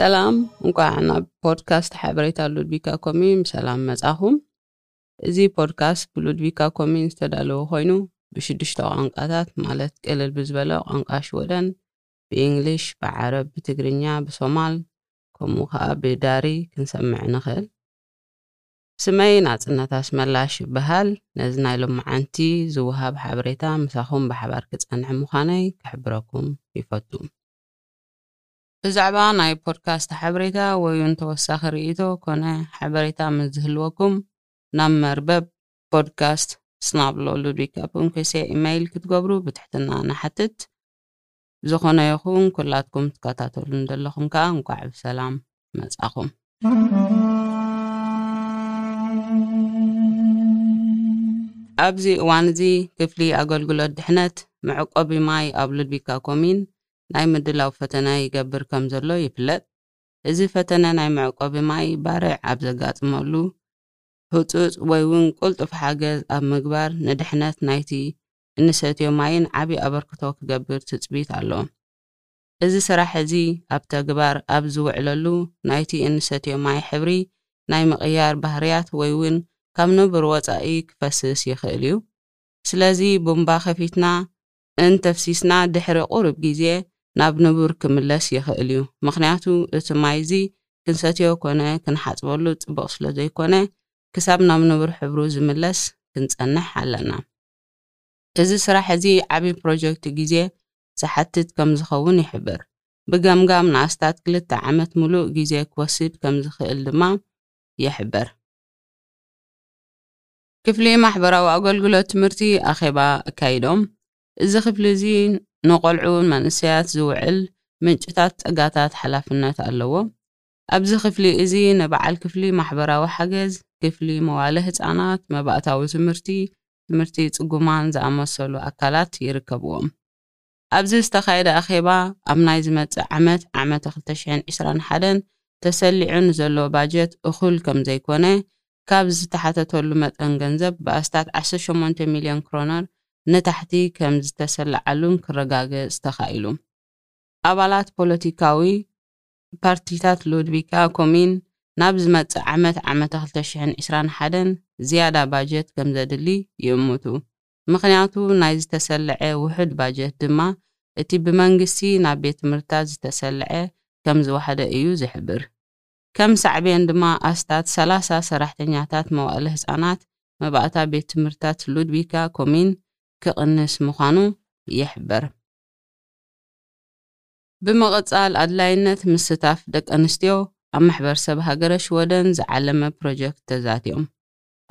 ሰላም እንኳዕ ናብ ፖድካስት ሓበሬታ ሉድቪካ ኮሚዩን ብሰላም መጻኹም እዚ ፖድካስት ብሉድቪካ ኮሚዩን ዝተዳለወ ኮይኑ ብሽዱሽተ ቋንቋታት ማለት ቅልል ብዝበለ ቋንቋ ሽወደን ብእንግሊሽ ብዓረብ ብትግርኛ ብሶማል ከምኡ ከዓ ብዳሪ ክንሰምዕ ንኽእል ስመይ ናጽነት ኣስመላሽ ይበሃል። ነዚ ናይ ሎምዓንቲ ዝወሃብ ሓበሬታ ምሳኹም ብሓባር ክጸንሕ ምዃነይ ክሕብረኩም ይፈቱ። ብዛዕባ ናይ ፖድካስት ሓበሬታ ወይውን ተወሳኺ ርእይቶ ኮነ ሓበሬታ ምስ ዝህልወኩም ናብ መርበብ ፖድካስት ስናብሎ ሉድዊግ ኣፕ እንኮይሴ ኢመይል ክትገብሩ ብትሕትና ንሓትት። ዝኾነ ይኹን ኩላትኩም ትከታተሉኒ ዘለኹም ከኣ እንቋዕ ብሰላም መጻኹም። ኣብዚ እዋን እዚ ክፍሊ ኣገልግሎት ድሕነት መዕቆቢ ማይ ኣብ ሉድቪካ ኮምዩን ናይ ምድላው ፈተነ ይገብር ከም ዘሎ ይፍለጥ። እዚ ፈተነ ናይ መዕቆቢ ማይ ባርዕ ኣብ ዘጋጥመሉ ህጹጽ ወይውን ቁልጡፍ ሓገዝ ኣብ ምግባር ንድሕነት ናይቲ እንሰትዮ ማይን ዓቢ ኣበርክቶ ክገብር ትጽቢት ኣሎ። እዚ ስራሕ እዚ ኣብ ተግባር ኣብ ዝውዕለሉ ናይቲ እንሰትዮ ማይ ሕብሪ ናይ ምቕያር ባህርያት ወይ ውን ካብ ንቡር ወጻኢ ክፈስስ ይኽእል እዩ። ስለዚ ቡምባ ከፊትና እንተፍሲስና ድሕሪ ቁሩብ ግዜ ናብ ንቡር ክምለስ ይኽእል እዩ። ምኽንያቱ እቲ ማይ እዚ ክንሰትዮ ኮነ ክንሓጽበሉ ጽቡቕ ስለዘይኮነ ክሳብ ናብ ንቡር ሕብሩ ዝምለስ ክንጸንሕ ኣለና። እዚ ስራሕ እዚ ዓቢ ፕሮጀክት ግዜ ዝሓትት ከም ዝኸውን ይሕብር። ብገምጋም ንኣስታት ክልተ ዓመት ምሉእ ግዜ ክወስድ ከም ዝኽእል ድማ ይሕብር። ክፍሊ ማሕበራዊ ኣገልግሎት ትምህርቲ ኣኼባ ኣካይዶም። እዚ ክፍሊ እዚ ንቆልዑ መንእሰያት ዝውዕል ምንጭታት ጸጋታት ሓላፍነት ኣለዎ። ኣብዚ ክፍሊ እዚ ንበዓል ክፍሊ ማሕበራዊ ሓገዝ፣ ክፍሊ መዋእለ ህጻናት፣ መባእታዊ ትምህርቲ፣ ትምህርቲ ጽጉማን ዝኣመሰሉ ኣካላት ይርከብዎም። ኣብዚ ዝተኻየደ ኣኼባ ኣብ ናይ ዝመጽእ ዓመት፣ ዓመተ ክልተ ሽሕን ዕስራን ሓደን፣ ተሰሊዑ ንዘሎ ባጀት እኹል ከምዘይኮነ፣ ካብ ዝተሓተተሉ መጠን ገንዘብ ብኣስታት ዓሰርተ ሸሞንተ ሚልዮን ክሮነር ንታሕቲ ከምዝተሰለዓሉን ክረጋገጽ ተኻኢሉ። ኣባላት ፖለቲካዊ ፓርቲታት ሉድቪካ ኮምዩን ናብ ዝመጽእ ዓመት፣ ዓመተ ክልተ ሽሕን ዕስራን ሓደን፣ ዝያዳ ባጀት ከምዘድሊ ይእምቱ። ምኽንያቱ ናይ ዝተሰልዐ ውሑድ ባጀት ድማ እቲ ብመንግስቲ ናብ ቤት ትምህርትታት ዝተሰልዐ ከምዝዋሓደ እዩ ዝሕብር። ከም ሳዕቤን ድማ ኣስታት ሰላሳ ሰራሕተኛታት መዋእለ ህጻናት መባእታ ቤት ትምህርትታት ሉድቪካ ኮምዩን ክቕንስ ምዃኑ ይሕበር። ብምቕጻል ኣድላይነት ምስታፍ ደቂ ኣንስትዮ ኣብ ማሕበር ሰብ ሃገረ ሽወደን ዝዓለመ ፕሮጀክት ተዛቲዮም።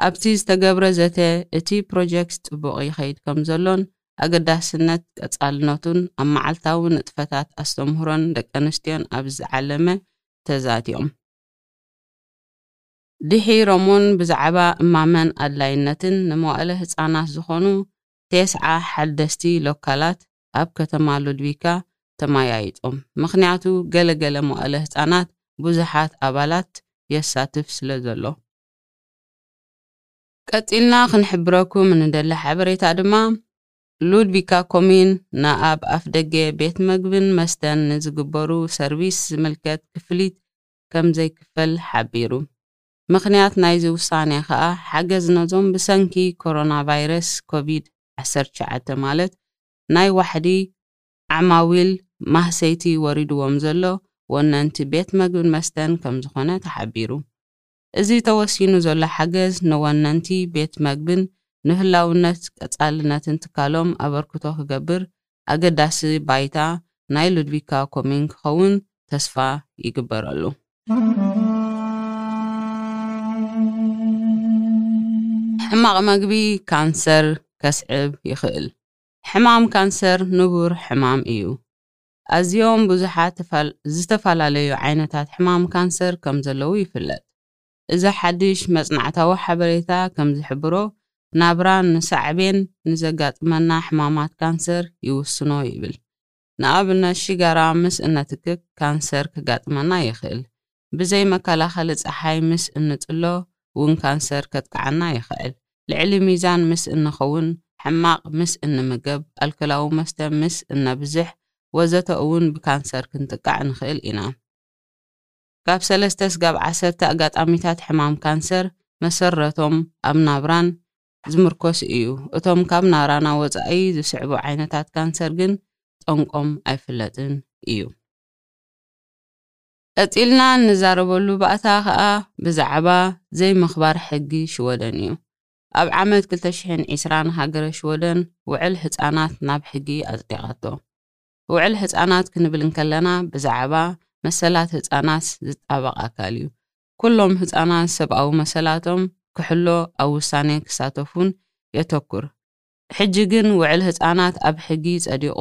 ኣብቲ ዝተገብረ ዘተ እቲ ፕሮጀክት ጽቡቕ ይኸይድ ከም ዘሎን ኣገዳስነት ቀጻልነቱን ኣብ መዓልታዊ ንጥፈታት ኣስተምህሮን ደቂ ኣንስትዮን ኣብ ዝዓለመ ተዛቲዮም። ድሒሮምውን ብዛዕባ እማመን ኣድላይነትን ንመዋእለ ህጻናት ዝኾኑ ቴስዓ ሓደስቲ ሎካላት ኣብ ከተማ ሉድቪካ ተመያይጦም፣ ምኽንያቱ ገለ ገለ መዋእለ ህጻናት ብዙሓት ኣባላት የሳትፍ ስለዘሎ። ቀጺልና ክንሕብረኩም እንደሊ ሓበሬታ ድማ፣ ሉድቪካ ኮምዩን ንኣብ ኣፍደገ ቤት መግብን መስተን ንዝግበሩ ሰርቪስ ዝምልከት ክፍሊት ከምዘይክፈል ሓቢሩ። ምኽንያት ናይዚ ውሳኔ ከኣ ሓገዝ ነዞም ብሰንኪ ኮሮናቫይረስ፣ ኮቪድ ዓሰርተ ትሽዓተ፣ ማለት ናይ ዋሕዲ ዓማዊል ማህሰይቲ ወሪድዎም ዘሎ ወነንቲ ቤት መግብን መስተን ከምዝኾነ ተሓቢሩ። እዚ ተወሲኑ ዘሎ ሓገዝ ንወነንቲ ቤት መግብን ንህላውነት ቀጻልነትን ትካሎም ኣበርክቶ ክገብር ኣገዳሲ ባይታ ናይ ሉድቪካ ኮሚንግ ክኸውን ተስፋ ይግበረሉ። ሕማቕ መግቢ ካንሰር ከስዕብ ይኽእል። ሕማም ካንሰር ንቡር ሕማም እዩ። ኣዝዮም ብዙሓት ዝተፈላለዩ ዓይነታት ሕማም ካንሰር ከም ዘለዉ ይፍለጥ። እዚ ሓድሽ መጽናዕታዊ ሓበሬታ ከም ዝሕብሮ፣ ናብራን ንሳዕቤን ንዘጋጥመና ሕማማት ካንሰር ይውስኖ ይብል። ንኣብነት ሽጋራ ምስ እነትክክ ካንሰር ከጋጥመና ይኽእል። ብዘይ መከላኸሊ ጸሓይ ምስ እንጥሎ ውን ካንሰር ከጥቅዓና ይኽዕል። ልዕሊ ሚዛን ምስ እንኸውን፣ ሕማቕ ምስ እንምገብ፣ ኣልከላዊ መስተ ምስ እነብዝሕ ወዘተ እውን ብካንሰር ክንጥቃዕ ንኽእል ኢና። ካብ ሰለስተ ስጋብ ዓሰርተ ኣጋጣሚታት ሕማም ካንሰር መሰረቶም ኣብ ናብራን ዝምርኮስ እዩ። እቶም ካብ ናራና ወጻኢ ዝስዕቡ ዓይነታት ካንሰር ግን ጠንቆም ኣይፍለጥን እዩ። ቀጺልና እንዛረበሉ ባእታ ከኣ ብዛዕባ ዘይምኽባር ሕጊ ሽወደን እዩ። ኣብ ዓመት ክልተ ሽሕን ዒስራን ሃገረ ሽወደን ውዕል ህጻናት ናብ ሕጊ ኣጽዲቓቶ። ውዕል ህጻናት ክንብል እንከለና ብዛዕባ መሰላት ህጻናት ዝጣበቕ ኣካል እዩ። ኩሎም ህጻናት ሰብኣዊ መሰላቶም ክሕሎ ኣብ ውሳኔ ክሳተፉን የተኩር። ሕጂ ግን ውዕል ህጻናት ኣብ ሕጊ ጸዲቑ፣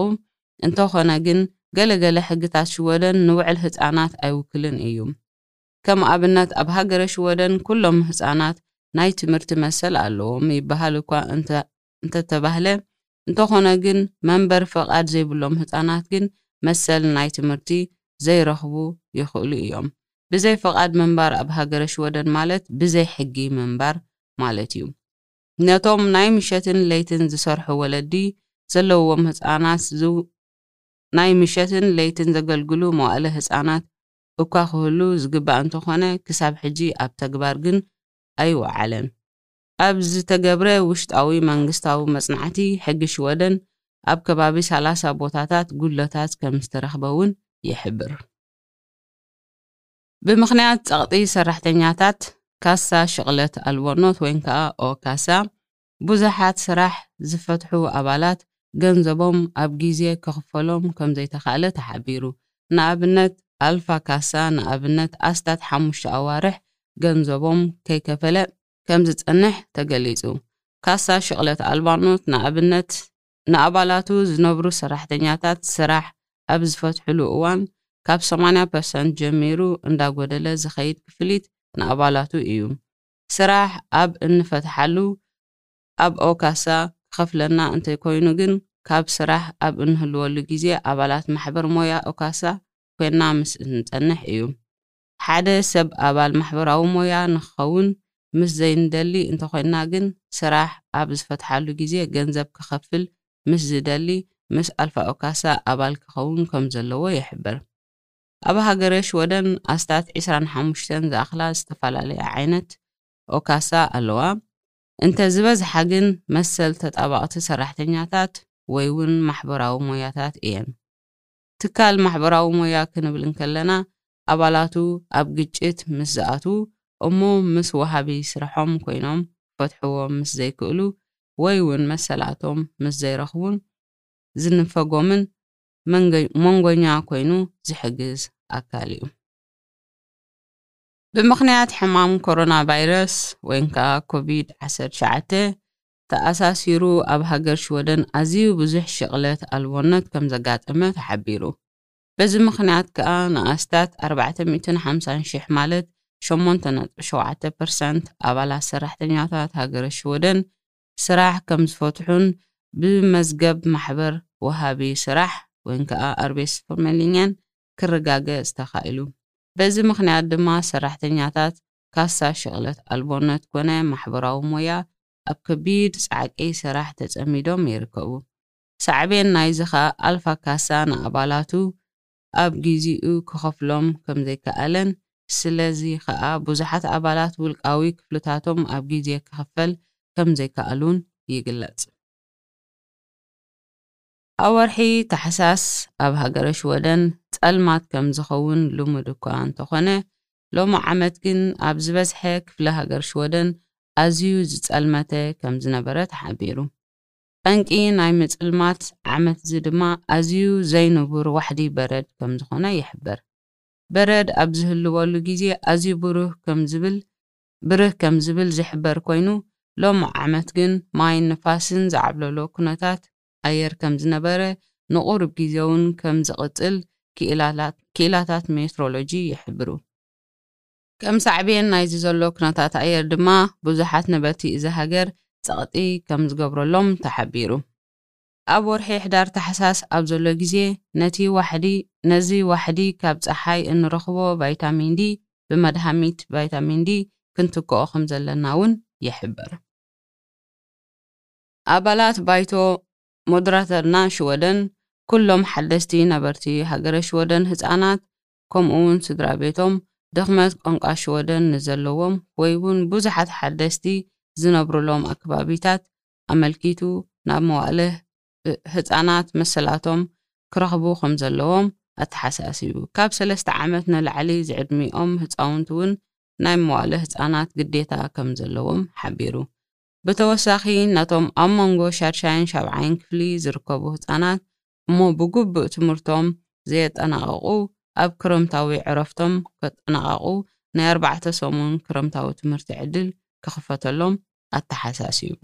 እንተኾነ ግን ገለ ገለ ሕግታት ሽወደን ንውዕል ህጻናት ኣይውክልን እዩ። ከም ኣብነት ኣብ ሃገረ ሽወደን ኩሎም ህጻናት ናይ ትምህርቲ መሰል ኣለዎም ይበሃል እኳ እንተ እንተተባህለ፣ እንተኾነ ግን መንበሪ ፈቓድ ዘይብሎም ህጻናት ግን መሰል ናይ ትምህርቲ ዘይረኽቡ ይኽእሉ እዮም። ብዘይ ፈቓድ ምንባር ኣብ ሃገረ ሽወደን ማለት ብዘይ ሕጊ ምንባር ማለት እዩ። ነቶም ናይ ምሸትን ለይትን ዝሰርሑ ወለዲ ዘለውዎም ህጻናት ዝው ናይ ምሸትን ለይትን ዘገልግሉ መዋእለ ህጻናት እኳ ክህሉ ዝግባእ እንተኾነ ክሳብ ሕጂ ኣብ ተግባር ግን ኣይወዓለን። ኣብ ዝተገብረ ውሽጣዊ መንግስታዊ መጽናዕቲ፣ ሕጊ ሽወደን ኣብ ከባቢ ሰላሳ ቦታታት ጉድለታት ከም ዝተረኽበ'ውን ይሕብር። ብምኽንያት ጸቕጢ ሰራሕተኛታት፣ ካሳ ሽቕለት ኣልቦ፣ ኖት ወይን ከኣ ኦ-ካሳ፣ ብዙሓት ስራሕ ዝፈትሑ ኣባላት ገንዘቦም ኣብ ግዜ ክኽፈሎም ከም ዘይተኻእለ ተሓቢሩ። ንኣብነት ኣልፋ ካሳ ንኣብነት ኣስታት ሓሙሽተ ኣዋርሕ ገንዘቦም ከይከፈለ ከም ዝጸንሕ ተገሊጹ። ካሳ ሽቕለት ኣልባኖት ንኣብነት ንኣባላቱ ዝነብሩ ሰራሕተኛታት ስራሕ ኣብ ዝፈትሕሉ እዋን ካብ ሰማንያ ፐርሰንት ጀሚሩ እንዳጎደለ ዝኸይድ ክፍሊት ንኣባላቱ እዩ ስራሕ ኣብ እንፈትሓሉ ኣብኦ ካሳ ክኸፍለና እንተይኮይኑ ግን ካብ ስራሕ ኣብ እንህልወሉ ግዜ ኣባላት ማሕበር ሞያ ኦካሳ ኮንና ምስ እንጸንሕ እዩ ሓደ ሰብ ኣባል ማሕበራዊ ሞያ ንክኸውን ምስ ዘይንደሊ እንተኾይንና ግን ስራሕ ኣብ ዝፈትሓሉ ግዜ ገንዘብ ክኸፍል ምስ ዝደሊ ምስ ኣልፋኡካሳ ኣባል ክኸውን ከም ዘለዎ ይሕብር። ኣብ ሃገረ ሽወደን ኣስታት ዕስራን ሓሙሽተን ዝኣኽላ ዝተፈላለያ ዓይነት ኦካሳ ኣለዋ። እንተ ዝበዝሓ ግን መሰል ተጣባቕቲ ሰራሕተኛታት ወይ'ውን ማሕበራዊ ሞያታት እየን። ትካል ማሕበራዊ ሞያ ክንብል እንከለና ኣባላቱ ኣብ ግጭት ምስ ዝኣትዉ እሞ ምስ ወሃቢ ስርሖም ኮይኖም ክፈትሕዎ ምስ ዘይክእሉ ወይ ውን መሰላቶም ምስ ዘይረኽቡን ዝንፈጎምን መንጎኛ ኮይኑ ዝሕግዝ ኣካል ዩ። ብምኽንያት ሕማም ኮሮና ቫይረስ ወይንከኣ ኮቪድ ዓሰርተ ትሽዓተ ተኣሳሲሩ ኣብ ሃገር ሽወደን ኣዝዩ ብዙሕ ሽቕለት ኣልቦነት ከም ዘጋጠመ ተሓቢሩ። በዚ ምኽንያት ከኣ ንኣስታት ኣርባዕተ ሚእትን ሓምሳን ሽሕ ማለት ሸሞንተ ነጥቢ ሸውዓተ ፐርሰንት ኣባላት ሰራሕተኛታት ሃገረ ሽወደን ስራሕ ከም ዝፈትሑን ብመዝገብ ማሕበር ወሃቢ ስራሕ ወይንከኣ ኣርቤስፈርመሊንየን ክረጋገጽ ተኻኢሉ። በዚ ምኽንያት ድማ ሰራሕተኛታት ካሳ ሽቕለት ኣልቦነት ኮነ ማሕበራዊ ሞያ ኣብ ከቢድ ጻዕቂ ሰራሕ ተጸሚዶም ይርከቡ። ሳዕቤን ናይዚ ከኣ ኣልፋ ካሳ ንኣባላቱ ኣብ ጊዚኡ ክኸፍሎም ከምዘይከኣለን ስለዚ ከኣ ብዙሓት ኣባላት ውልቃዊ ክፍልታቶም ኣብ ጊዜ ክኽፈል ከምዘይከኣሉን ይግለጽ። ኣብ ወርሒ ታሕሳስ ኣብ ሃገረ ሽወደን ጸልማት ከም ዝኸውን ልሙድ እኳ እንተኾነ፣ ሎሚ ዓመት ግን ኣብ ዝበዝሐ ክፍለ ሃገር ሽወደን ኣዝዩ ዝጸልመተ ከም ዝነበረ ተሓቢሩ። ጠንቂ ናይ ምጽልማት ዓመት'ዚ ድማ ኣዝዩ ዘይንቡር ዋሕዲ በረድ ከም ዝኾነ ይሕበር። በረድ ኣብ ዝህልወሉ ግዜ ኣዝዩ ብሩህ ከም ዝብል ብርህ ከም ዝብል ዝሕበር ኮይኑ፣ ሎሚ ዓመት ግን ማይን ንፋስን ዝዓብለሎ ኩነታት ኣየር ከም ዝነበረ፣ ንቑሩብ ግዜ'ውን ከም ዝቕጽል ክኢላታት ሜትሮሎጂ ይሕብሩ። ከም ሳዕቤን ናይዚ ዘሎ ኩነታት ኣየር ድማ፣ ብዙሓት ነበርቲ እዛ ሃገር ጸቕጢ ከም ዝገብረሎም ተሓቢሩ። ኣብ ወርሒ ሕዳር ታሕሳስ ኣብ ዘሎ ግዜ፣ ነቲ ዋሕዲ ነዚ ዋሕዲ ካብ ጸሓይ እንረኽቦ ቫይታሚን ዲ ብመድሃሚት ቫይታሚን ዲ ክንትክኦ ከም ዘለና'ውን ይሕበር። ኣባላት ባይቶ ሞደራተርና ሽወደን ኩሎም ሓደስቲ ነበርቲ ሃገረ ሽወደን ህጻናት ከምኡውን ስድራቤቶም ድኽመት ቋንቋ ሽወደን ንዘለዎም ወይውን ብዙሓት ሓደስቲ ዝነብሩሎም ኣከባቢታት ኣመልኪቱ ናብ መዋእለ ህጻናት መሰላቶም ክረኽቡ ከምዘለዎም ኣተሓሳሲቡ ካብ ሰለስተ ዓመት ንላዕሊ ዝዕድሚኦም ህጻውንቲውን ናይ መዋእለ ህጻናት ግዴታ ከምዘለዎም ሓቢሩ ብተወሳኺ ነቶም ኣብ መንጎ ሻድሻይን ሻብዓይን ክፍሊ ዝርከቡ ህጻናት እሞ ብግቡእ ትምህርቶም ዘየጠናቐቑ ኣብ ክረምታዊ ዕረፍቶም ከጠናቐቑ ናይ ኣርባዕተ ሰሙን ክረምታዊ ትምህርቲ ዕድል ክኽፈተሎም ኣተሓሳሲቡ።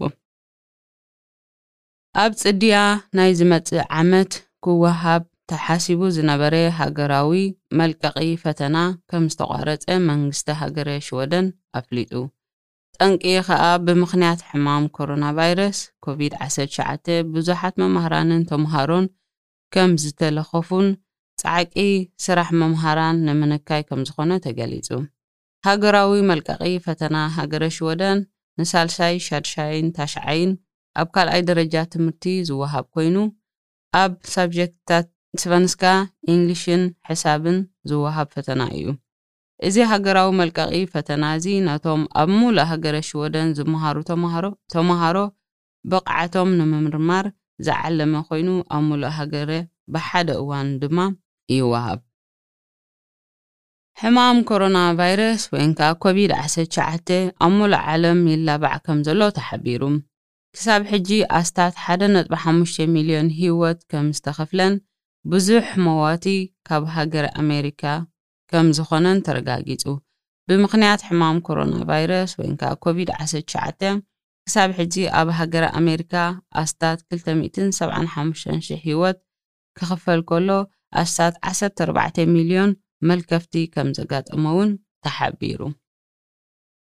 ኣብ ጽድያ ናይ ዝመጽእ ዓመት ክወሃብ ተሓሲቡ ዝነበረ ሃገራዊ መልቀቒ ፈተና ከምዝተቋረጸ መንግስቲ ሃገረ ሽወደን ኣፍሊጡ። ጠንቂ ከኣ ብምኽንያት ሕማም ኮሮናቫይረስ፣ ኮቪድ ዓሰርተ ትሽዓተ፣ ብዙሓት መማህራንን ተምሃሮን ከም ዝተለኸፉን ጻዕቂ ስራሕ መምሃራን ንምንካይ ከም ዝኾነ ተገሊጹ። ሃገራዊ መልቀቒ ፈተና ሃገረ ሽወደን ንሳልሳይ፣ ሻድሻይን ታሽዓይን ኣብ ካልኣይ ደረጃ ትምህርቲ ዝወሃብ ኮይኑ፣ ኣብ ሳብጀክትታት ስቨንስካ፣ ኢንግሊሽን ሕሳብን ዝወሃብ ፈተና እዩ። እዚ ሃገራዊ መልቀቒ ፈተና'ዚ ነቶም ኣብ ምሉእ ሃገረ ሽወደን ዝመሃሩ ተማሃሮ ተማሃሮ ብቕዓቶም ንምምርማር ዝዓለመ ኮይኑ ኣብ ምሉእ ሃገረ ብሓደ እዋን ድማ ይወሃብ። ሕማም ኮሮና ቫይረስ ወይንከኣ ኮቪድ ዓሰርተ ትሽዓተ ኣብ ምሉእ ዓለም ይላባዕ ከምዘሎ ተሓቢሩ። ክሳብ ሕጂ ኣስታት ሓደ ነጥቢ ሓሙሽተ ሚልዮን ህይወት ከምዝተኸፍለን ብዙሕ መዋቲ ካብ ሃገረ ኣሜሪካ ከም ዝኾነን ተረጋጊጹ። ብምኽንያት ሕማም ኮሮናቫይረስ ወይን ከኣ ኮቪድ ዓሰርተ ትሽዓተ ክሳብ ሕጂ ኣብ ሃገረ ኣሜሪካ ኣስታት ክልተ ሚእትን ሰብዓን ሓሙሽተን ሽሕ ህይወት ክኽፈል ከሎ ኣስታት ዓሰርተ ኣርባዕተ ሚልዮን መልከፍቲ ከም ዘጋጠመ'ውን ተሓቢሩ።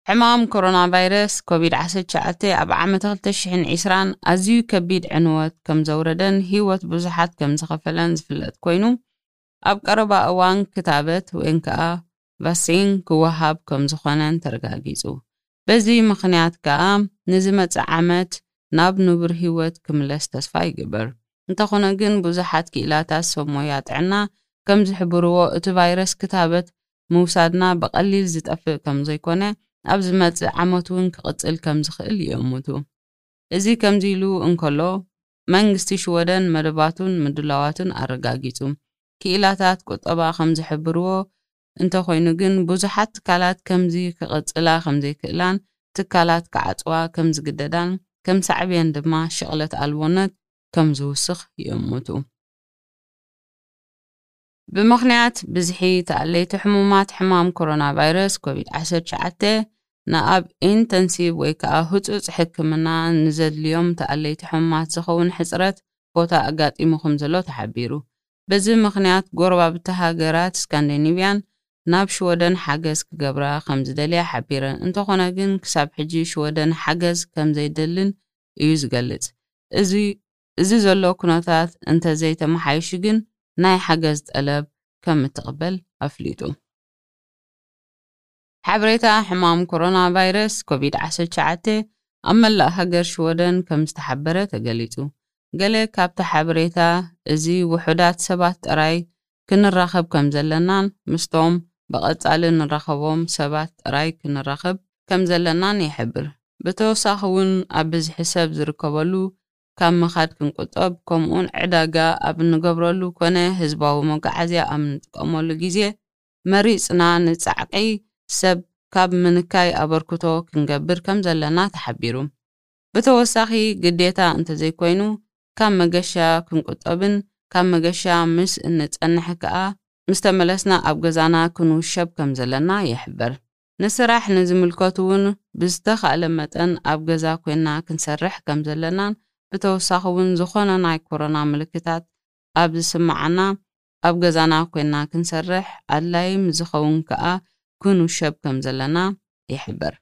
ሕማም ኮሮናቫይረስ ኮቪድ ዓሰርተ ትሽዓተ ኣብ ዓመተ ክልተ ሽሕን ዕስራን ኣዝዩ ከቢድ ዕንወት ከም ዘውረደን ህይወት ብዙሓት ከም ዝኸፈለን ዝፍለጥ ኮይኑ ኣብ ቀረባ እዋን ክታበት ወይንከኣ ቫሲን ክወሃብ ከምዝኾነን ተረጋጊጹ። በዚ ምኽንያት ከኣ ንዝመጽእ ዓመት ናብ ንቡር ህይወት ክምለስ ተስፋ ይግበር። እንተኾነ ግን ብዙሓት ክኢላታት ሰብ ሞያ ጥዕና ከምዝሕብርዎ እቲ ቫይረስ ክታበት ምውሳድና ብቐሊል ዝጠፍእ ከምዘይኮነ ኣብ ዝመጽእ ዓመት'ውን ክቕጽል ከምዝኽእል ይእምቱ። እዚ ከምዚ'ሉ እንከሎ፣ መንግስቲ ሽወደን መደባቱን ምድላዋቱን ኣረጋጊጹ። ክኢላታት ቁጠባ ከም ዝሕብርዎ እንተ ኾይኑ ግን ብዙሓት ትካላት ከምዚ ክቕጽላ ከም ዘይክእላን ትካላት ክዓጽዋ ከም ዝግደዳን ከም ሳዕቤን ድማ ሽቕለት ኣልቦነት ከም ዝውስኽ ይእምቱ። ብምኽንያት ብዝሒ ተኣለይቲ ሕሙማት ሕማም ኮሮናቫይረስ ኮቪድ ዓሰርተ ትሽዓተ ንኣብ ኢንተንሲቭ ወይ ከኣ ህጹጽ ሕክምና ንዘድልዮም ተኣለይቲ ሕሙማት ዝኸውን ሕጽረት ቦታ ኣጋጢሙ ከምዘሎ ተሓቢሩ። በዚ ምኽንያት ጎረባብቲ ሃገራት ስካንዲኒቭያን ናብ ሽወደን ሓገዝ ክገብራ ከምዝደልያ ሓቢረን እንተኾነ ግን ክሳብ ሕጂ ሽወደን ሓገዝ ከምዘይደልን እዩ ዝገልጽ እዚ እዚ ዘሎ ኩነታት እንተዘይተመሓይሹ ግን ናይ ሓገዝ ጠለብ ከም እትቕበል ኣፍሊጡ። ሓበሬታ ሕማም ኮሮና ቫይረስ ኮቪድ ዓሰርተ ትሽዓተ ኣብ መላእ ሃገር ሽወደን ከም ዝተሓበረ ተገሊጹ። ገለ ካብቲ ሓበሬታ እዚ ውሑዳት ሰባት ጥራይ ክንራኸብ ከም ዘለናን ምስቶም ብቐጻሊ ንራኸቦም ሰባት ጥራይ ክንራኸብ ከም ዘለናን ይሕብር። ብተወሳኺ ውን ኣብ ብዝሒ ሰብ ዝርከበሉ ካብ ምኻድ ክንቁጠብ ከምኡውን ዕዳጋ ኣብ እንገብረሉ ኮነ ህዝባዊ መጓዓዝያ ኣብ እንጥቀመሉ ግዜ መሪጽና ንጻዕቒ ሰብ ካብ ምንካይ ኣበርክቶ ክንገብር ከም ዘለና ተሓቢሩ። ብተወሳኺ ግዴታ እንተዘይኮይኑ ካብ መገሻ ክንቁጠብን ካብ መገሻ ምስ እንጸንሕ ከኣ ምስ ተመለስና ኣብ ገዛና ክንውሸብ ከም ዘለና ይሕብር። ንስራሕ ንዝምልከት'ውን ብዝተኻእለ መጠን ኣብ ገዛ ኮይንና ክንሰርሕ ከም ዘለናን ብተወሳኺ'ውን ዝኾነ ናይ ኮሮና ምልክታት ኣብ ዝስመዓና ኣብ ገዛና ኮይንና ክንሰርሕ ኣድላዪ ምስ ዝኸውን ከኣ ክንውሸብ ከም ዘለና ይሕብር።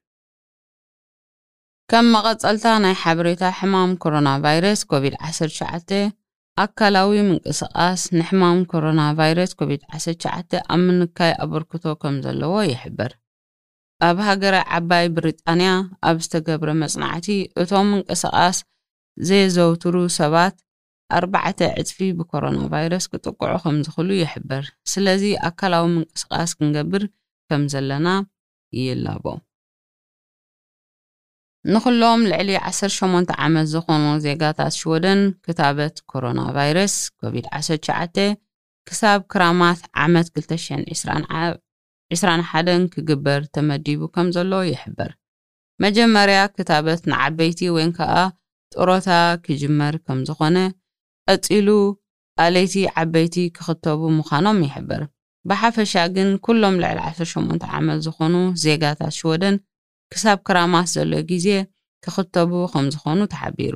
ከም መቐጸልታ ናይ ሓበሬታ ሕማም ኮሮና ቫይረስ ኮቪድ ዓሰርተ ትሽዓተ፣ ኣካላዊ ምንቅስቓስ ንሕማም ኮሮና ቫይረስ ኮቪድ ዓሰርተ ትሽዓተ ኣብ ምንካይ ኣበርክቶ ከም ዘለዎ ይሕበር። ኣብ ሃገረ ዓባይ ብሪጣንያ ኣብ ዝተገብረ መጽናዕቲ፣ እቶም ምንቅስቓስ ዘየዘውትሩ ሰባት ኣርባዕተ ዕጽፊ ብኮሮና ቫይረስ ክጥቅዑ ከም ዝኽሉ ይሕበር። ስለዚ ኣካላዊ ምንቅስቓስ ክንገብር ከም ዘለና ይላቦ። ንዅሎም ልዕሊ ዓሰርተ ሸሞንተ ዓመት ዝዀኑ ዜጋታት ሽወደን ክታበት ኮሮናቫይረስ፣ ኮቪድ ዓሰርተ ትሽዓተ፣ ክሳብ ክራማት ዓመት ክልተ ሽሕን ዕስራን ዕስራን ሓደን ክግበር ተመዲቡ ከምዘሎ ይሕበር። መጀመርያ ክታበት ንዓበይቲ ወይን ከኣ ጥሮታ ክጅመር ከምዝዀነ፣ ቀጺሉ ኣለይቲ ዓበይቲ ክኽተቡ ምዃኖም ይሕበር። ብሓፈሻ ግን ኵሎም ልዕሊ ዓሰርተ ሸሞንተ ዓመት ዝዀኑ ዜጋታት ሽወደን ክሳብ ክራማት ዘሎ ግዜ ክኽተቡ ከምዝኾኑ ተሓቢሩ።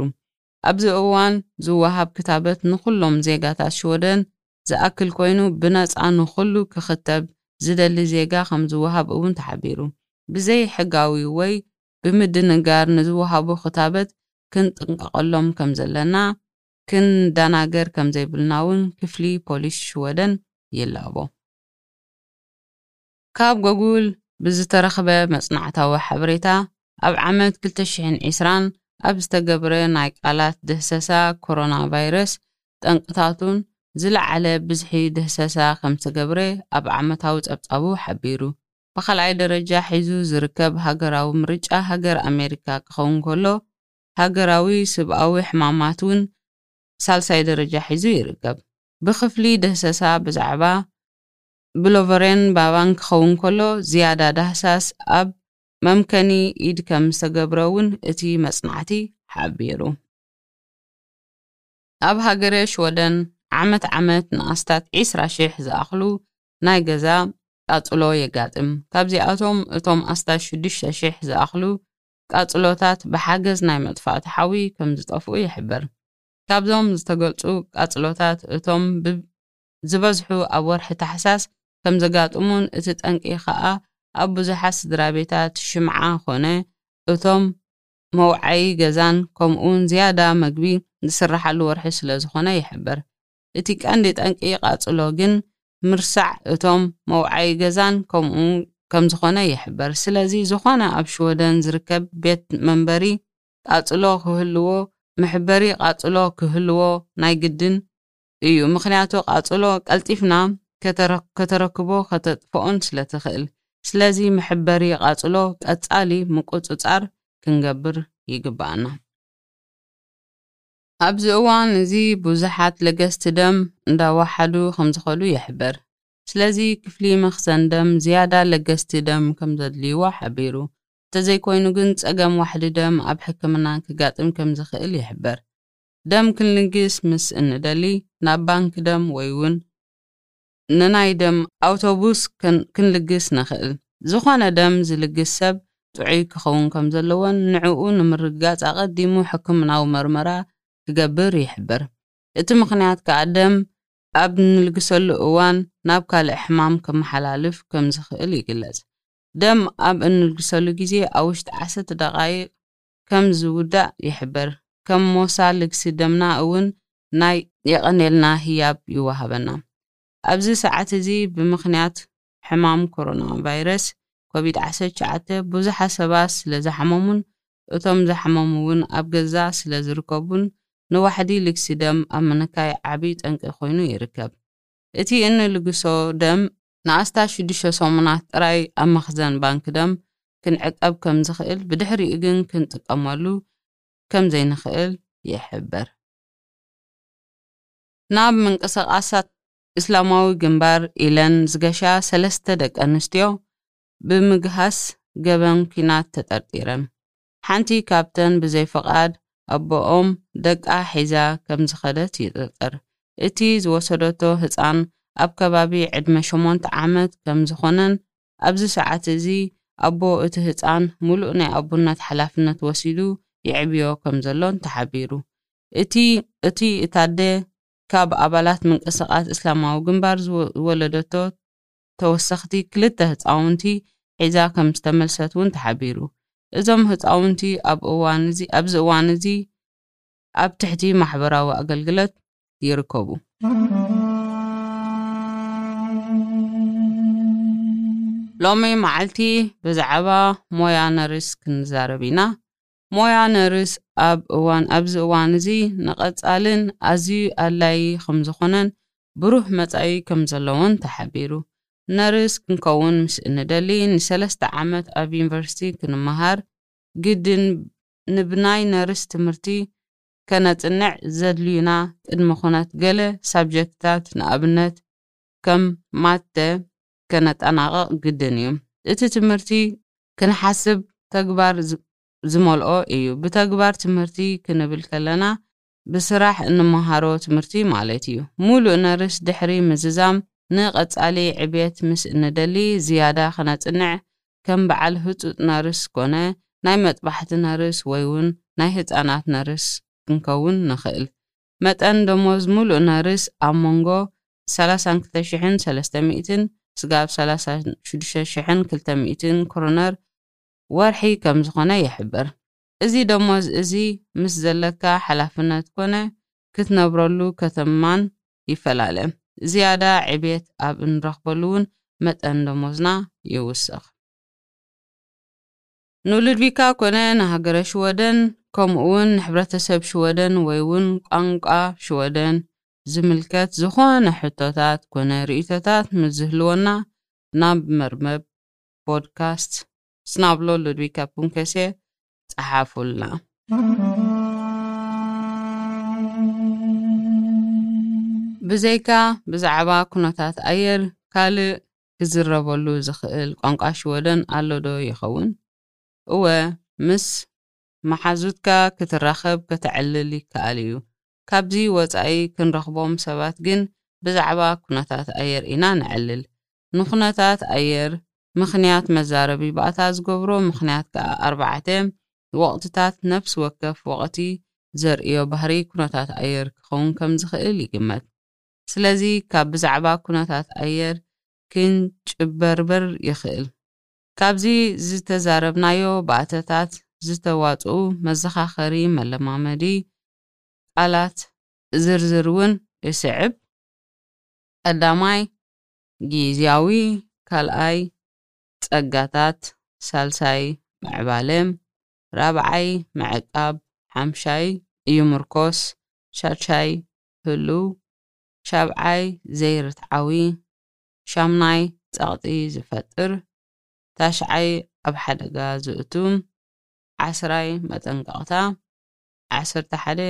ኣብዚ እዋን ዝወሃብ ክታበት ንኹሎም ዜጋታት ሽወደን ዝኣክል ኮይኑ ብነጻ ንኹሉ ክኽተብ ዝደሊ ዜጋ ከምዝወሃብ እውን ተሓቢሩ። ብዘይ ሕጋዊ ወይ ብምድንጋር ንዝወሃቡ ክታበት ክንጥንቀቐሎም ከምዘለና ክንደናገር ከምዘይብልና እውን ክፍሊ ፖሊስ ሽወደን ይላቦ። ካብ ጎጉል ብዝተረኽበ መጽናዕታዊ ሓበሬታ፣ ኣብ ዓመት ክልተ ሽሕን ዕስራን ኣብ ዝተገብረ ናይ ቃላት ድህሰሳ ኮሮናቫይረስ ጠንቅታቱን ዝለዓለ ብዝሒ ድህሰሳ ከምዝተገብረ ኣብ ዓመታዊ ጸብጻቡ ሓቢሩ። ብኻልኣይ ደረጃ ሒዙ ዝርከብ ሃገራዊ ምርጫ ሃገር ኣሜሪካ ክኸውን ከሎ፣ ሃገራዊ ስብኣዊ ሕማማት ውን ሳልሳይ ደረጃ ሒዙ ይርከብ። ብክፍሊ ድህሰሳ ብዛዕባ ብሎቨሬን ባባን ክኸውን ከሎ፣ ዝያዳ ዳህሳስ ኣብ መምከኒ ኢድ ከም ዝተገብረ'ውን እቲ መጽናዕቲ ሓቢሩ። ኣብ ሃገረ ሽወደን፣ ዓመት ዓመት ንኣስታት ዕስራ ሽሕ ዝኣኽሉ ናይ ገዛ ቃጽሎ የጋጥም። ካብዚኣቶም እቶም ኣስታት ሽዱሽተ ሽሕ ዝኣኽሉ ቃጽሎታት ብሓገዝ ናይ መጥፋእቲ ሓዊ ከም ዝጠፍኡ ይሕብር። ካብዞም ዝተገልጹ ቃጽሎታት እቶም ብ። ዝበዝሑ ኣብ ወርሒ ታሕሳስ ከም ዘጋጥሙን እቲ ጠንቂ ከኣ ኣብ ብዙሓት ስድራቤታት ሽምዓ ኮነ እቶም መውዓዪ ገዛን ከምኡውን ዝያዳ መግቢ ዝስርሓሉ ወርሒ ስለ ዝኾነ ይሕብር። እቲ ቀንዲ ጠንቂ ቃጽሎ ግን ምርሳዕ እቶም መውዓዪ ገዛን ከምኡ ከም ዝኾነ ይሕብር። ስለዚ ዝኾነ ኣብ ሽወደን ዝርከብ ቤት መንበሪ ቃጽሎ ክህልዎ መሕበሪ ቃጽሎ ክህልዎ ናይ ግድን እዩ ምክንያቱ ቃጽሎ ቀልጢፍና ከተረክቦ ከተጥፍኦን ስለትክእል ስለዚ መሕበሪ ቃጽሎ ቀጻሊ ምቁጽጻር ክንገብር ይግበኣና። ኣብዚ እዋን እዚ ብዙሓት ለገስቲ ደም እንዳዋሓዱ ከምዝኸዱ ይሕበር። ስለዚ ክፍሊ መኽዘን ደም ዝያዳ ለገስቲ ደም ከምዘድልይዎ ሓቢሩ። እንተዘይኮይኑ ግን ጸገም ዋሕዲ ደም ኣብ ሕክምና ክጋጥም ከምዝክእል ይሕበር። ደም ክንልግስ ምስ እንደሊ ናብ ባንክ ደም ወይውን ንናይ ደም ኣውቶቡስ ክንልግስ ንኽእል። ዝኾነ ደም ዝልግስ ሰብ ጥዑይ ክኸውን ከምዘለዎን ንዕኡ ንምርግጋጽ ኣቐዲሙ ሕክምናዊ መርመራ ክገብር ይሕብር። እቲ ምኽንያት ከኣ ደም ኣብ እንልግሰሉ እዋን ናብ ካልእ ሕማም ከመሓላልፍ ከምዝኽእል ይግለጽ። ደም ኣብ እንልግሰሉ ግዜ ኣብ ውሽጢ ዓሰርተ ደቓይቕ ከም ዝውዳእ ይሕበር ከም ሞሳ ልግሲ ደምና እውን ናይ የቐኔልና ህያብ ይወሃበና ኣብዚ ሰዓት እዚ ብምኽንያት ሕማም ኮሮና ቫይረስ ኮቪድ ዓሰርተ ትሽዓተ ብዙሓት ሰባት ስለ ዝሓመሙን እቶም ዝሓመሙ እውን ኣብ ገዛ ስለ ዝርከቡን ንዋሕዲ ልግሲ ደም ኣብ ምንካይ ዓብይ ጠንቂ ኮይኑ ይርከብ እቲ እንልግሶ ደም ንኣስታት ሽዱሽተ ሰሙናት ጥራይ ኣብ መኽዘን ባንክ ደም ክንዕቀብ ከም ዝኽእል ብድሕሪኡ ግን ክንጥቀመሉ ከም ዘይንኽእል ይሕብር። ናብ ምንቅስቓሳት እስላማዊ ግንባር ኢለን ዝገሻ ሰለስተ ደቀንስትዮ ብምግሃስ ገበን ኲናት ተጠርጢረን ሓንቲ ካብተን ብዘይ ፍቓድ ኣቦኦም ደቃ ሒዛ ከም ዝኸደት ይጥርጥር። እቲ ዝወሰደቶ ህጻን ኣብ ከባቢ ዕድመ ሸሞንተ ዓመት ከም ዝዀነን ኣብዚ ሰዓት እዚ ኣቦ እቲ ህጻን ምሉእ ናይ ኣቦነት ሓላፍነት ወሲዱ የዕብዮ ከም ዘሎን ተሓቢሩ። እቲ እቲ እታ ኣደ ካብ ኣባላት ምንቅስቓስ እስላማዊ ግንባር ዝወለደቶ ተወሰኽቲ ክልተ ህፃውንቲ ሒዛ ከምዝተመልሰት እውን ተሓቢሩ። እዞም ህፃውንቲ ኣብ እዋን እዚ ኣብዚ እዋን እዚ ኣብ ትሕቲ ማሕበራዊ ኣገልግለት ይርከቡ። ሎሚ መዓልቲ ብዛዕባ ሞያ ነርስ ክንዛረብ ኢና። ሞያ ነርስ ኣብ እዋን ኣብዚ እዋን እዚ ንቐጻልን ኣዝዩ ኣድላዪ ከምዝኾነን ብሩህ መጻኢ ከምዘለዎን ተሓቢሩ። ነርስ ክንከውን ምስ እንደሊ ንሰለስተ ዓመት ኣብ ዩኒቨርሲቲ ክንመሃር ግድን ንብናይ ነርስ ትምህርቲ ከነጽንዕ ዘድልዩና ቅድመ ኩነት ገለ ሳብጀክትታት ንኣብነት ከም ማተ፣ ከነጠናቕቕ ግድን እዩ። እቲ ትምህርቲ ክንሓስብ ተግባር ዝመልኦ እዩ። ብተግባር ትምህርቲ ክንብል ከለና ብስራሕ እንመሃሮ ትምህርቲ ማለት እዩ። ሙሉእ ነርስ ድሕሪ ምዝዛም ንቐፃሊ ዕብየት ምስ እንደሊ ዝያዳ ክነፅንዕ ከም በዓል ህፁፅ ነርስ ኮነ ናይ መጥባሕቲ ነርስ ወይውን ናይ ህፃናት ነርስ ክንከውን ንኽእል። መጠን ደሞዝ ምሉእ ነርስ ኣብ መንጎ ሰላሳን ክልተ ሽሕን ሰለስተ ሚእትን ስጋብ ሰላሳን ሽዱሽተ ሽሕን ክልተ ሚእትን ክሩነር ወርሒ ከምዝኾነ ይሕብር። እዚ ደሞዝ እዚ ምስ ዘለካ ሓላፍነት ኮነ ክትነብረሉ ከተማን ይፈላለ። ዝያዳ ዕብየት ኣብ እንረኽበሉ'ውን መጠን ደሞዝና ይውስኽ። ንሉድቪካ ኮነ ንሃገረ ሽወደን ከምኡውን ንሕብረተሰብ ሽወደን ወይውን ቋንቋ ሽወደን ዝምልከት ዝኾነ ሕቶታት ኮነ ርእይቶታት ምስ ዝህልወና ናብ መርበብ ፖድካስት ስናብሎ ሉድቪካ ፑንከሴ ጸሓፉልና። ብዘይካ ብዛዕባ ኩነታት ኣየር ካልእ ክዝረበሉ ዝኽእል ቋንቋ ሽወደን ኣሎዶ ይኸውን? እወ፣ ምስ መሓዙትካ ክትራኸብ ከተዕልል ይከኣል እዩ። ካብዚ ወጻኢ ክንረኽቦም ሰባት ግን ብዛዕባ ኩነታት ኣየር ኢና ነዕልል። ንኩነታት ኣየር ምኽንያት መዛረቢ ባእታ ዝገብሮ ምኽንያት ከኣ ኣርባዕተ ወቕትታት ነፍሲ ወከፍ ወቐቲ ዘርእዮ ባህርይ ኩነታት ኣየር ክኸውን ከም ዝኽእል ይግመት። ስለዚ ካብ ብዛዕባ ኩነታት ኣየር ክንጭበርበር ይኽእል። ካብዚ ዝተዛረብናዮ ባእተታት ዝተዋጽኡ መዘኻኸሪ መለማመዲ ቃላት ዝርዝር እውን እስዕብ፣ ቀዳማይ፣ ጊዚያዊ፣ ካልኣይ፣ ጸጋታት፣ ሳልሳይ፣ ምዕባለ፣ ራብዓይ፣ ምዕቃብ፣ ሓምሻይ፣ ይምርኮስ፣ ሻድሻይ፣ ህሉው፣ ሻብዓይ ዘይርትዓዊ፣ ሻምናይ ጸቕጢ ዝፈጥር፣ ታሽዓይ ኣብ ሓደጋ ዝእቱ፣ ዓስራይ መጠንቀቕታ፣ ዓሰርተ ሓደ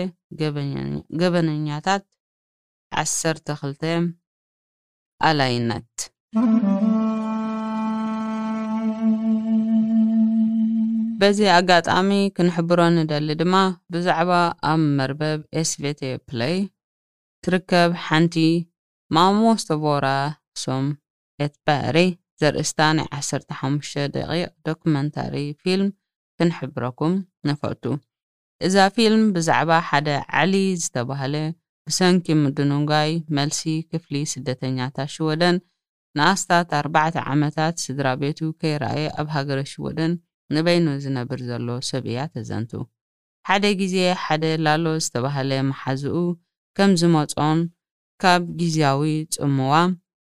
ገበነኛታት፣ ዓሰርተ ክልተ ኣላይነት። በዚ ኣጋጣሚ ክንሕብሮ ንደሊ ድማ ብዛዕባ ኣብ መርበብ SVT Play ትርከብ ሓንቲ Mammo sto bara som ett berg ዘርእስታ ናይ ዓሰርተ ሓሙሽተ ደቒቕ ዶክመንታሪ ፊልም ክንሕብረኩም ንፈቱ። እዛ ፊልም ብዛዕባ ሓደ ዓሊ ዝተባህለ ብሰንኪ ምድኑጋይ መልሲ ክፍሊ ስደተኛታት ሽወደን ንኣስታት ኣርባዕተ ዓመታት ስድራቤቱ ከይረኣየ ኣብ ሃገረ ሽወደን ንበይኑ ዝነብር ዘሎ ሰብ እያ ተዘንቱ። ሓደ ግዜ ሓደ ላሎ ዝተባህለ መሓዝኡ ከም ዝመጾን ካብ ግዝያዊ ጽምዋ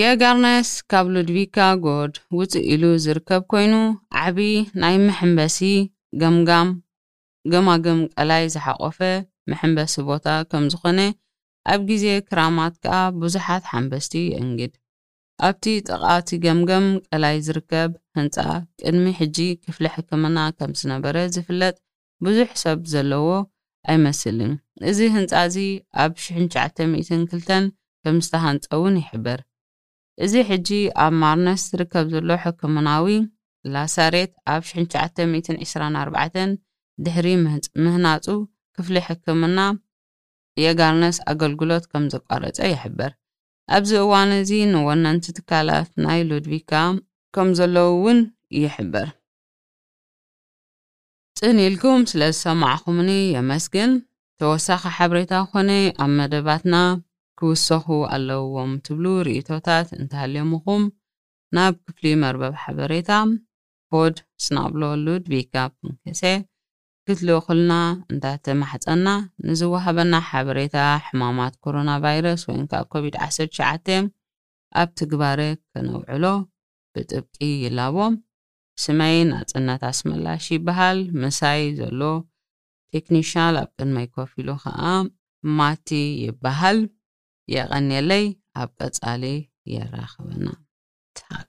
የጋርነስ ካብ ሉድቪካ ጎድ ውጽእ ኢሉ ዝርከብ ኮይኑ ዓቢ ናይ መሐንበሲ ገምጋም ገማግም ቀላይ ዝሓቆፈ መሐንበሲ ቦታ ከም ዝኮነ ኣብ ግዜ ክራማት ከኣ ብዙሓት ሓንበስቲ የእንግድ። ኣብቲ ጥቓ እቲ ገምገም ቀላይ ዝርከብ ህንጻ ቅድሚ ሕጂ ክፍሊ ሕክምና ከም ዝነበረ ዝፍለጥ ብዙሕ ሰብ ዘለዎ ኣይመስልን። እዚ ህንጻ እዚ ኣብ ሽሕን ትሽዓተ ሚእትን ክልተን ከም ዝተሃንጸ እውን ይሕበር። እዚ ሕጂ ኣብ ማርነስ ዝርከብ ዘሎ ሕክምናዊ ላሳሬት ኣብ ሽሕን ትሽዓተ ሚእትን ዕስራን ኣርባዕተን ድሕሪ ምህናጹ ክፍሊ ሕክምና የጋርነስ ኣገልግሎት ከም ዘቋረጸ ይሕበር። ኣብዚ እዋን እዚ ንወነንቲ ትካላት ናይ ሉድቪካ ከምዘለዉ እውን ይሕብር። ጽን ኢልኩም ስለ ዝሰማዕኹምኒ የመስግን። ተወሳኺ ሓብሬታ ኮነ ኣብ መደባትና ክውሰኹ ኣለውዎም ትብሉ ርእይቶታት እንተሃልዮምኹም ናብ ክፍሊ መርበብ ሓበሬታ፣ Podd snabel-a Ludvika punkt se፣ ክትልእኹልና እንዳተማሕጸና፣ ንዝወሃበና ሓበሬታ ሕማማት ኮሮና ቫይረስ ወይም ከኣ ኮቪድ ዓሰርተ ትሽዓተ ኣብ ትግባረ ከነውዕሎ ብጥብቂ ይላቦም። ስመይ ናጽነት ኣስመላሽ ይበሃል። ምሳይ ዘሎ ቴክኒሻል ኣብ ቅድመይ ኮፍ ኢሉ ከኣ። ማቲ ይበሃል። የቐንየለይ። ኣብ ቀጻሊ የራኽበና። ታግ።